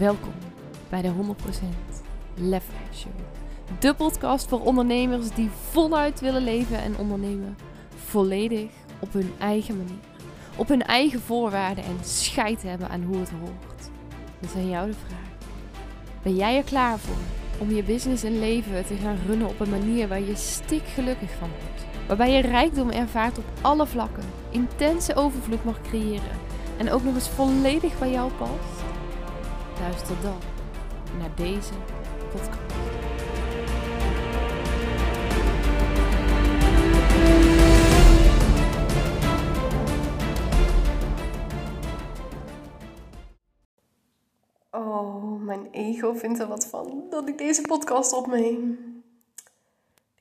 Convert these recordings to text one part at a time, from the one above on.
Welkom bij de 100% Lef Show. De podcast voor ondernemers die voluit willen leven en ondernemen. Volledig op hun eigen manier. Op hun eigen voorwaarden en scheid hebben aan hoe het hoort. Is aan jou de vraag. Ben jij er klaar voor om je business en leven te gaan runnen op een manier waar je stik gelukkig van wordt? Waarbij je rijkdom ervaart op alle vlakken, intense overvloed mag creëren en ook nog eens volledig bij jou past? Luister dan naar deze podcast. Oh, mijn ego vindt er wat van dat ik deze podcast opneem.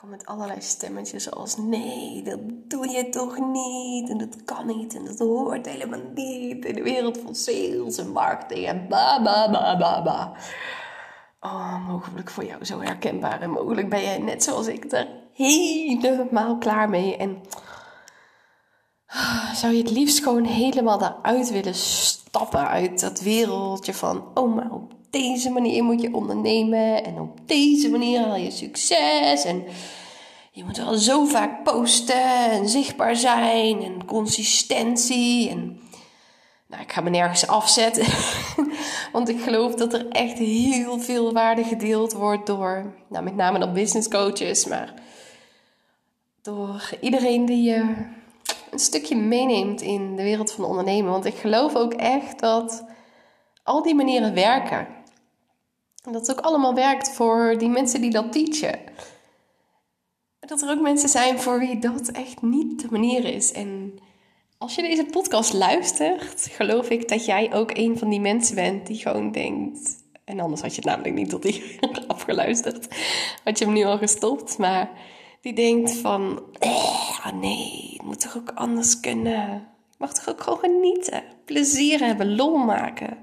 Kom met allerlei stemmetjes zoals: nee, dat doe je toch niet. En dat kan niet. En dat hoort helemaal niet. In de wereld van sales en marketing en ba ba ba ba ba. Oh, mogelijk voor jou zo herkenbaar. En mogelijk ben jij net zoals ik er helemaal klaar mee. En zou je het liefst gewoon helemaal daaruit willen stappen uit dat wereldje van, oh maar deze manier moet je ondernemen en op deze manier haal je succes en je moet wel zo vaak posten en zichtbaar zijn en consistentie en nou, ik ga me nergens afzetten, want ik geloof dat er echt heel veel waarde gedeeld wordt door, nou, met name dan business coaches, maar door iedereen die je een stukje meeneemt in de wereld van ondernemen. Want ik geloof ook echt dat al die manieren werken. En dat het ook allemaal werkt voor die mensen die dat teachen. Dat er ook mensen zijn voor wie dat echt niet de manier is. En als je deze podcast luistert, geloof ik dat jij ook een van die mensen bent die gewoon denkt. En anders had je het namelijk niet tot hier afgeluisterd. Had je hem nu al gestopt. Maar die denkt van, eh, nee, het moet toch ook anders kunnen. Ik mag toch ook gewoon genieten, plezier hebben, lol maken.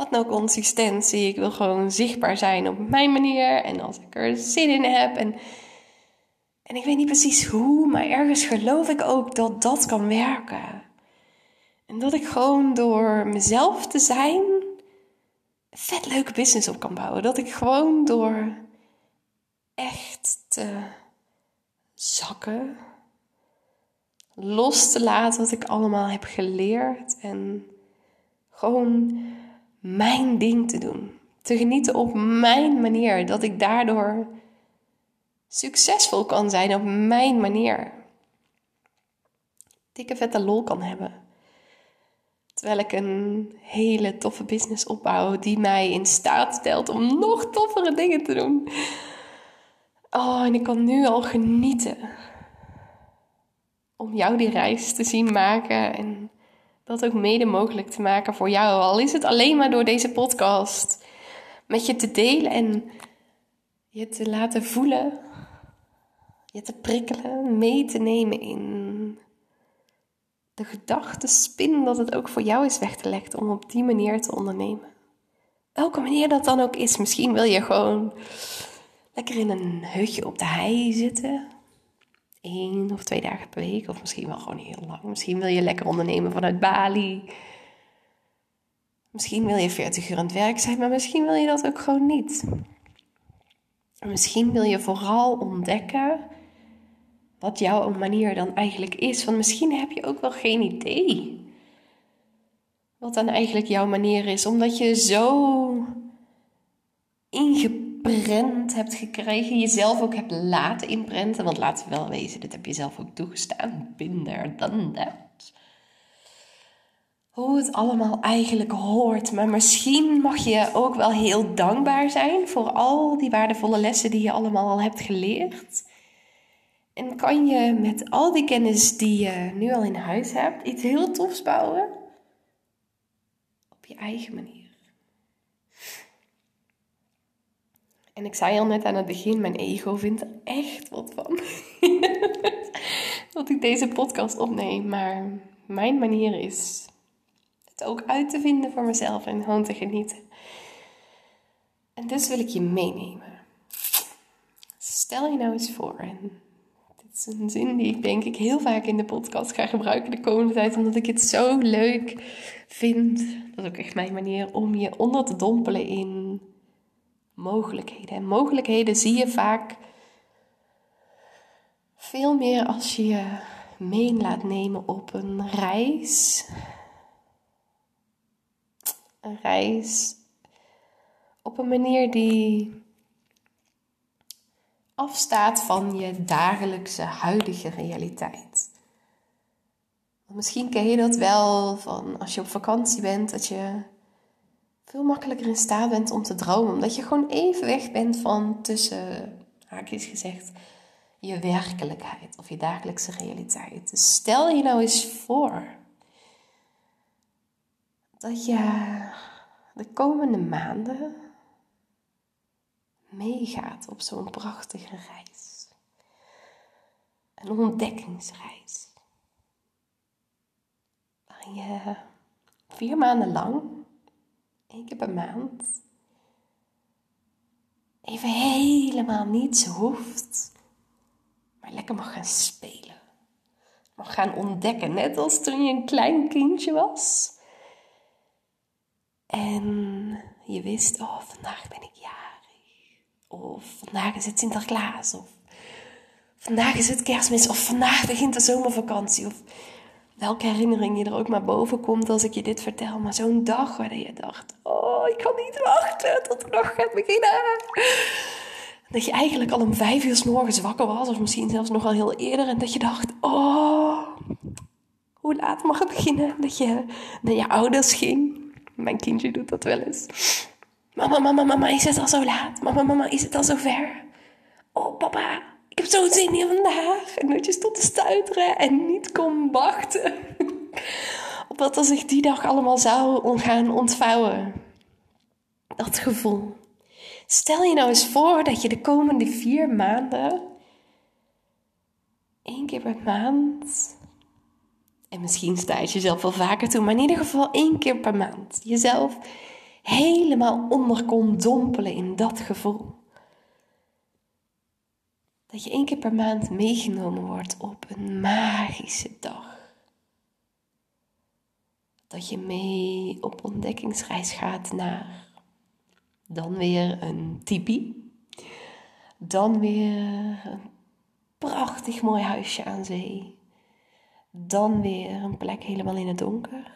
Wat nou consistentie, ik wil gewoon zichtbaar zijn op mijn manier en als ik er zin in heb. En, en ik weet niet precies hoe, maar ergens geloof ik ook dat dat kan werken. En dat ik gewoon door mezelf te zijn een vet leuke business op kan bouwen. Dat ik gewoon door echt te zakken. Los te laten wat ik allemaal heb geleerd. En gewoon mijn ding te doen. Te genieten op mijn manier. Dat ik daardoor succesvol kan zijn op mijn manier. Dikke vette lol kan hebben. Terwijl ik een hele toffe business opbouw die mij in staat stelt om nog toffere dingen te doen. Oh, en ik kan nu al genieten. Om jou die reis te zien maken en dat ook mede mogelijk te maken voor jou. Al is het alleen maar door deze podcast met je te delen en je te laten voelen, je te prikkelen, mee te nemen in de gedachtenspin dat het ook voor jou is weg te leggen om op die manier te ondernemen. Welke manier dat dan ook is. Misschien wil je gewoon lekker in een hutje op de hei zitten. Eén of twee dagen per week, of misschien wel gewoon heel lang. Misschien wil je lekker ondernemen vanuit Bali. Misschien wil je 40 uur aan het werk zijn, maar misschien wil je dat ook gewoon niet. Misschien wil je vooral ontdekken wat jouw manier dan eigenlijk is. Want misschien heb je ook wel geen idee wat dan eigenlijk jouw manier is, omdat je zo ingeprent inprent hebt gekregen, jezelf ook hebt laten inprenten. Want laten we wel wezen, dit heb je zelf ook toegestaan. Binder dan dat. Hoe het allemaal eigenlijk hoort. Maar misschien mag je ook wel heel dankbaar zijn voor al die waardevolle lessen die je allemaal al hebt geleerd. En kan je met al die kennis die je nu al in huis hebt, iets heel tofs bouwen? Op je eigen manier. En ik zei al net aan het begin, mijn ego vindt er echt wat van. dat ik deze podcast opneem. Maar mijn manier is het ook uit te vinden voor mezelf en gewoon te genieten. En dus wil ik je meenemen. Stel je nou eens voor, en dit is een zin die ik denk ik heel vaak in de podcast ga gebruiken de komende tijd, omdat ik het zo leuk vind. Dat is ook echt mijn manier om je onder te dompelen in mogelijkheden. En mogelijkheden zie je vaak veel meer als je je mee laat nemen op een reis. Een reis op een manier die afstaat van je dagelijkse huidige realiteit. Misschien ken je dat wel van als je op vakantie bent, dat je veel makkelijker in staat bent om te dromen. Omdat je gewoon even weg bent van tussen, haakjes gezegd, je werkelijkheid of je dagelijkse realiteit. Dus stel je nou eens voor dat je de komende maanden meegaat op zo'n prachtige reis. Een ontdekkingsreis. Waarin je vier maanden lang, één keer per maand, even helemaal niets hoeft, maar lekker mag gaan spelen. Mag gaan ontdekken, net als toen je een klein kindje was. En je wist, oh, vandaag ben ik jarig. Of vandaag is het Sinterklaas. Of vandaag is het kerstmis. Of vandaag begint de zomervakantie. Of welke herinnering je er ook maar boven komt als ik je dit vertel. Maar zo'n dag waar je dacht: Oh, ik kan niet wachten tot de dag gaat beginnen. Dat je eigenlijk al om vijf uur s wakker was. Of misschien zelfs nog al heel eerder. En dat je dacht: Oh, hoe laat mag het beginnen? Dat je naar je ouders ging. Mijn kindje doet dat wel eens. Mama, mama, mama, is het al zo laat? Mama, mama, is het al zo ver? Oh, papa, zo'n zin hier vandaag. En dat je stond te stuiteren en niet kon wachten. Op wat er zich die dag allemaal zou gaan ontvouwen. Dat gevoel. Stel je nou eens voor dat je de komende vier maanden, één keer per maand, en misschien sta je jezelf wel vaker toe, maar in ieder geval één keer per maand, jezelf helemaal onder kon dompelen in dat gevoel. Dat je één keer per maand meegenomen wordt op een magische dag. Dat je mee op ontdekkingsreis gaat naar dan weer een tipi. Dan weer een prachtig mooi huisje aan zee. Dan weer een plek helemaal in het donker.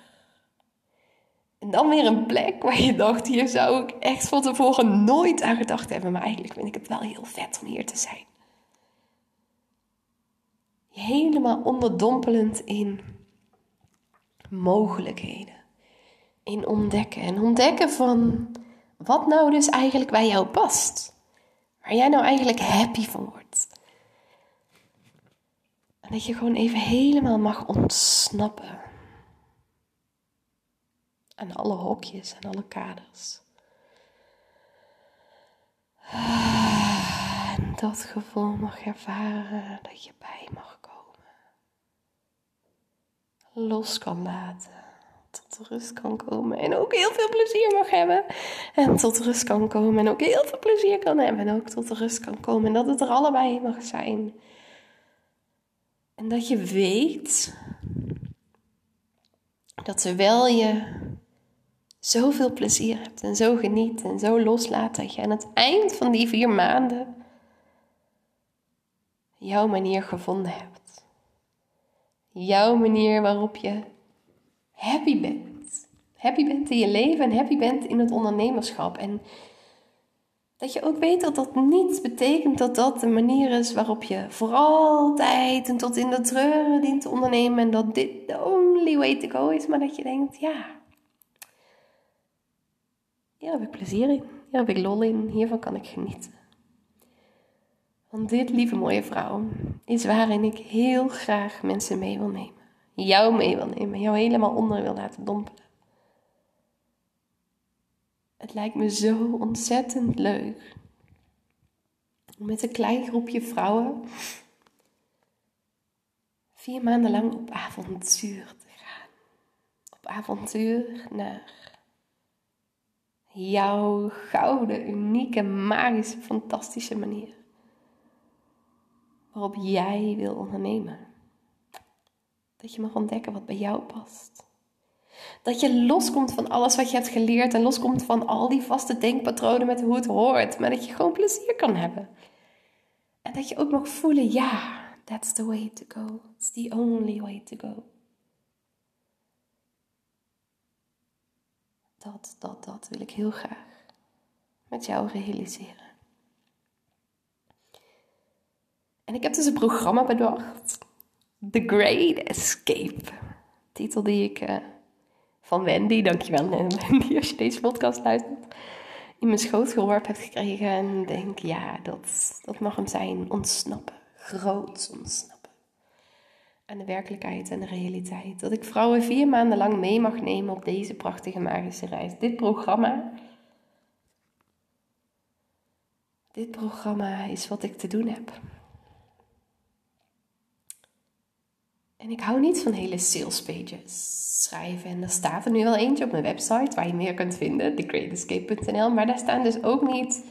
En dan weer een plek waar je dacht, hier zou ik echt van tevoren nooit aan gedacht hebben. Maar eigenlijk vind ik het wel heel vet om hier te zijn. Helemaal onderdompelend in mogelijkheden. In ontdekken. En ontdekken van wat nou dus eigenlijk bij jou past. Waar jij nou eigenlijk happy van wordt. En dat je gewoon even helemaal mag ontsnappen aan alle hokjes en alle kaders. En dat gevoel mag ervaren dat je bij mag. Los kan laten. Tot rust kan komen. En ook heel veel plezier mag hebben. En tot rust kan komen. En ook heel veel plezier kan hebben. En ook tot rust kan komen. En dat het er allebei mag zijn. En dat je weet dat terwijl je zoveel plezier hebt en zo geniet en zo loslaat dat je aan het eind van die vier maanden jouw manier gevonden hebt. Jouw manier waarop je happy bent. Happy bent in je leven en happy bent in het ondernemerschap. En dat je ook weet dat dat niet betekent dat dat de manier is waarop je voor altijd en tot in de treuren dient te ondernemen. En dat dit the only way to go is. Maar dat je denkt, ja, hier heb ik plezier in. Hier heb ik lol in. Hiervan kan ik genieten. Want dit, lieve mooie vrouw, is waarin ik heel graag mensen mee wil nemen. Jou mee wil nemen. Jou helemaal onder wil laten dompelen. Het lijkt me zo ontzettend leuk om met een klein groepje vrouwen vier maanden lang op avontuur te gaan. Op avontuur naar jouw gouden, unieke, magische, fantastische manier. Waarop jij wil ondernemen. Dat je mag ontdekken wat bij jou past. Dat je loskomt van alles wat je hebt geleerd en loskomt van al die vaste denkpatronen met hoe het hoort, maar dat je gewoon plezier kan hebben. En dat je ook mag voelen, ja, that's the way to go. It's the only way to go. Dat, dat, dat wil ik heel graag met jou realiseren. En ik heb dus een programma bedacht. The Great Escape. Titel die ik uh, van Wendy, dankjewel Wendy als je deze podcast luistert, in mijn schoot geworpen heb gekregen. En denk, ja, dat, dat mag hem zijn. Ontsnappen. Groot ontsnappen. Aan de werkelijkheid en de realiteit. Dat ik vrouwen vier maanden lang mee mag nemen op deze prachtige magische reis. Dit programma. Dit programma is wat ik te doen heb. En ik hou niet van hele sales pages schrijven. En er staat er nu wel eentje op mijn website waar je meer kunt vinden, thegreatescape.nl. Maar daar staan dus ook niet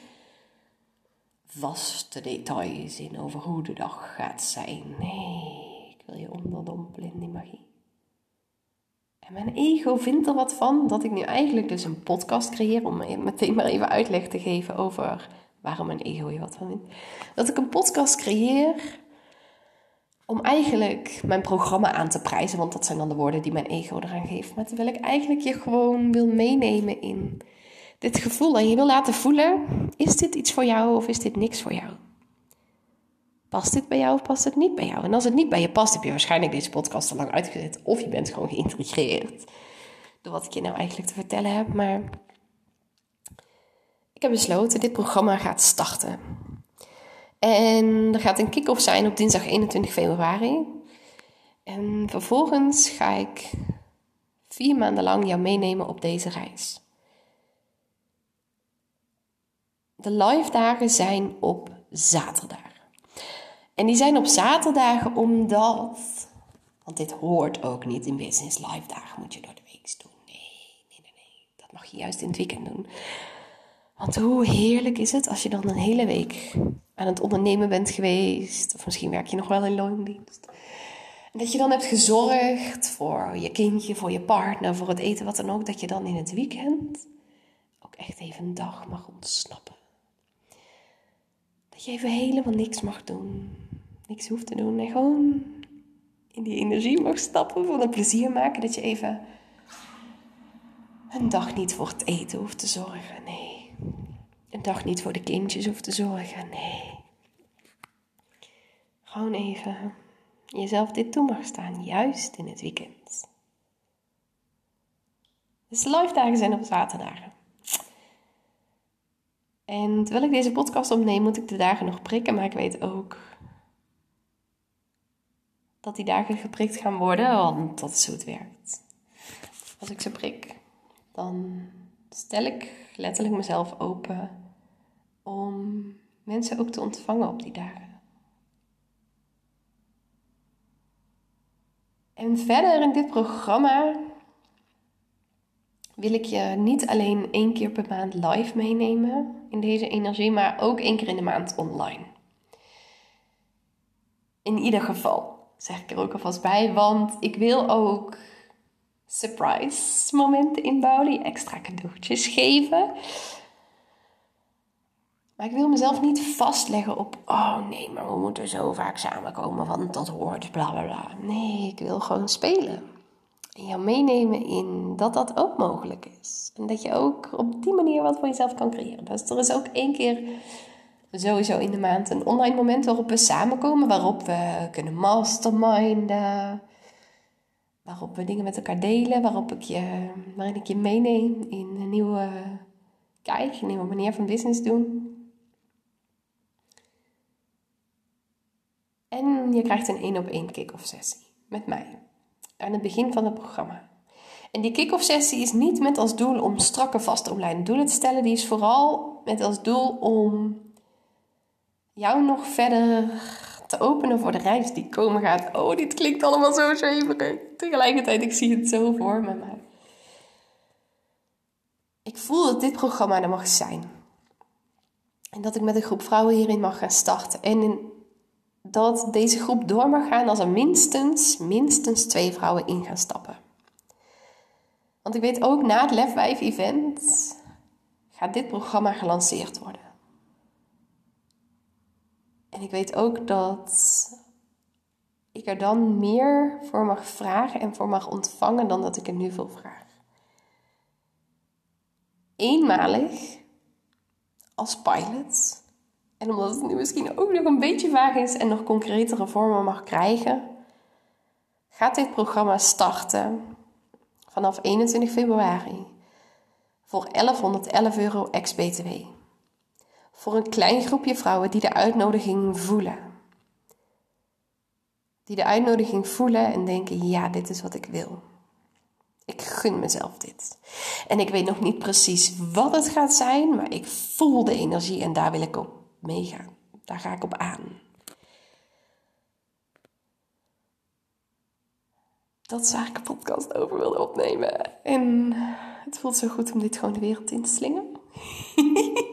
vaste details in over hoe de dag gaat zijn. Nee, ik wil je onderdompelen in die magie. En mijn ego vindt er wat van dat ik nu eigenlijk dus een podcast creëer om meteen maar even uitleg te geven over waarom mijn ego hier wat van vindt. Dat ik een podcast creëer om eigenlijk mijn programma aan te prijzen, want dat zijn dan de woorden die mijn ego eraan geeft. Maar terwijl ik eigenlijk je gewoon wil meenemen in dit gevoel en je wil laten voelen: is dit iets voor jou of is dit niks voor jou? Past dit bij jou of past het niet bij jou? En als het niet bij je past, heb je waarschijnlijk deze podcast al lang uitgezet. Of je bent gewoon geïntrigeerd door wat ik je nou eigenlijk te vertellen heb. Maar ik heb besloten, dit programma gaat starten. En er gaat een kick-off zijn op dinsdag 21 februari. En vervolgens ga ik vier maanden lang jou meenemen op deze reis. De live dagen zijn op zaterdag. En die zijn op zaterdagen omdat, want dit hoort ook niet in business live dagen, moet je door de week doen. Nee, nee, nee, nee. Dat mag je juist in het weekend doen. Want hoe heerlijk is het als je dan een hele week aan het ondernemen bent geweest. Of misschien werk je nog wel in loondienst. En dat je dan hebt gezorgd voor je kindje, voor je partner, voor het eten, wat dan ook. Dat je dan in het weekend ook echt even een dag mag ontsnappen. Dat je even helemaal niks mag doen. Niks hoeft te doen. En gewoon in die energie mag stappen. Voor het plezier maken. Dat je even een dag niet voor het eten hoeft te zorgen. Nee een dag niet voor de kindjes hoeft te zorgen. Nee. Gewoon even jezelf dit toe mag staan, juist in het weekend. Dus live dagen zijn op zaterdagen. En terwijl ik deze podcast opneem, moet ik de dagen nog prikken, maar ik weet ook dat die dagen geprikt gaan worden, want dat is hoe het werkt. Als ik ze prik, dan stel ik letterlijk mezelf open om mensen ook te ontvangen op die dagen. En verder in dit programma wil ik je niet alleen één keer per maand live meenemen in deze energie, maar ook één keer in de maand online. In ieder geval, zeg ik er ook alvast bij, want ik wil ook surprise momenten inbouwen, extra cadeautjes geven. Maar ik wil mezelf niet vastleggen op, oh nee, maar we moeten zo vaak samenkomen, want dat hoort, bla bla bla. Nee, ik wil gewoon spelen. En jou meenemen in dat dat ook mogelijk is. En dat je ook op die manier wat voor jezelf kan creëren. Dus er is ook één keer sowieso in de maand een online moment waarop we samenkomen, waarop we kunnen masterminden. Waarop we dingen met elkaar delen, waarop ik je, waarin ik je meeneem in een nieuwe kijk, een nieuwe manier van business doen. En je krijgt een één op één kick-off sessie met mij aan het begin van het programma. En die kick-off sessie is niet met als doel om strakke vaste omlijnde doelen te stellen. Die is vooral met als doel om jou nog verder te openen voor de reis die komen gaat. Oh, dit klinkt allemaal zo zweverig. Tegelijkertijd, ik zie het zo voor me. Maar ik voel dat dit programma er mag zijn. En dat ik met een groep vrouwen hierin mag gaan starten. En in dat deze groep door mag gaan als er minstens, minstens twee vrouwen in gaan stappen. Want ik weet ook na het Lef 5 event gaat dit programma gelanceerd worden. En ik weet ook dat ik er dan meer voor mag vragen en voor mag ontvangen dan dat ik er nu veel vraag. Eenmalig als pilot. En omdat het nu misschien ook nog een beetje vaag is en nog concretere vormen mag krijgen, gaat dit programma starten vanaf 21 februari voor 1111 euro ex-BTW. Voor een klein groepje vrouwen die de uitnodiging voelen. Die de uitnodiging voelen en denken: ja, dit is wat ik wil. Ik gun mezelf dit. En ik weet nog niet precies wat het gaat zijn, maar ik voel de energie en daar wil ik op meegaan. Daar ga ik op aan. Dat is waar ik een podcast over wilde opnemen. En het voelt zo goed om dit gewoon de wereld in te slingen.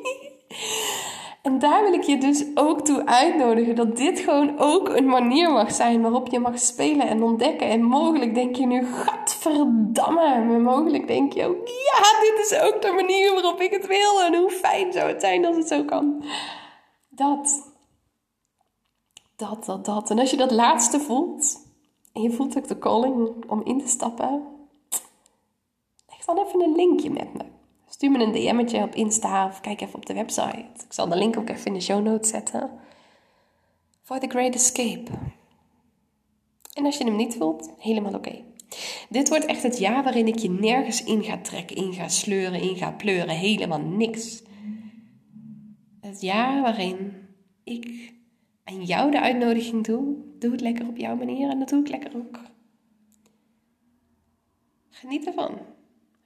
En daar wil ik je dus ook toe uitnodigen dat dit gewoon ook een manier mag zijn waarop je mag spelen en ontdekken. En mogelijk denk je nu, gadverdamme. Maar mogelijk denk je ook, ja, dit is ook de manier waarop ik het wil. En hoe fijn zou het zijn als het zo kan. Dat. Dat, dat, dat. En als je dat laatste voelt, en je voelt ook de calling om in te stappen, leg dan even een linkje met me. Stuur me een DM'tje op Insta of kijk even op de website. Ik zal de link ook even in de show notes zetten. For the Great Escape. En als je hem niet voelt, helemaal oké. Dit wordt echt het jaar waarin ik je nergens in ga trekken, in ga sleuren, in ga pleuren. Helemaal niks. Het jaar waarin ik aan jou de uitnodiging doe. Doe het lekker op jouw manier en dat doe ik lekker ook. Geniet ervan.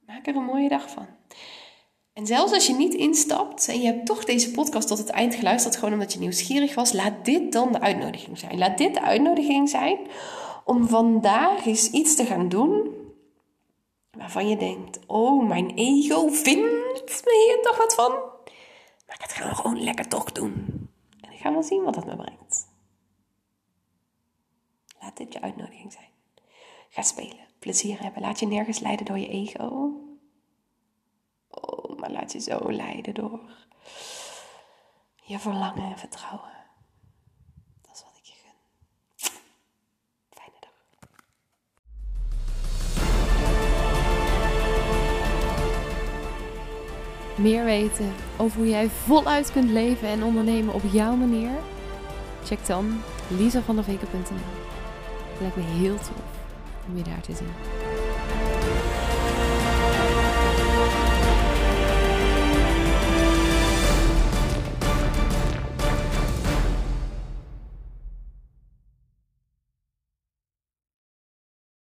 Maak er een mooie dag van. En zelfs als je niet instapt en je hebt toch deze podcast tot het eind geluisterd, gewoon omdat je nieuwsgierig was, laat dit dan de uitnodiging zijn. Laat dit de uitnodiging zijn om vandaag eens iets te gaan doen waarvan je denkt: Oh, mijn ego vindt me hier toch wat van. Maar dat gaan we gewoon lekker toch doen. En ik ga wel zien wat dat me brengt. Laat dit je uitnodiging zijn. Ga spelen, plezier hebben. Laat je nergens leiden door je ego. Oh, maar laat je zo leiden door je verlangen en vertrouwen. Dat is wat ik je gun. Fijne dag. Meer weten over hoe jij voluit kunt leven en ondernemen op jouw manier? Check dan lisavandeveken.nl. Lijkt me heel tof om je daar te zien.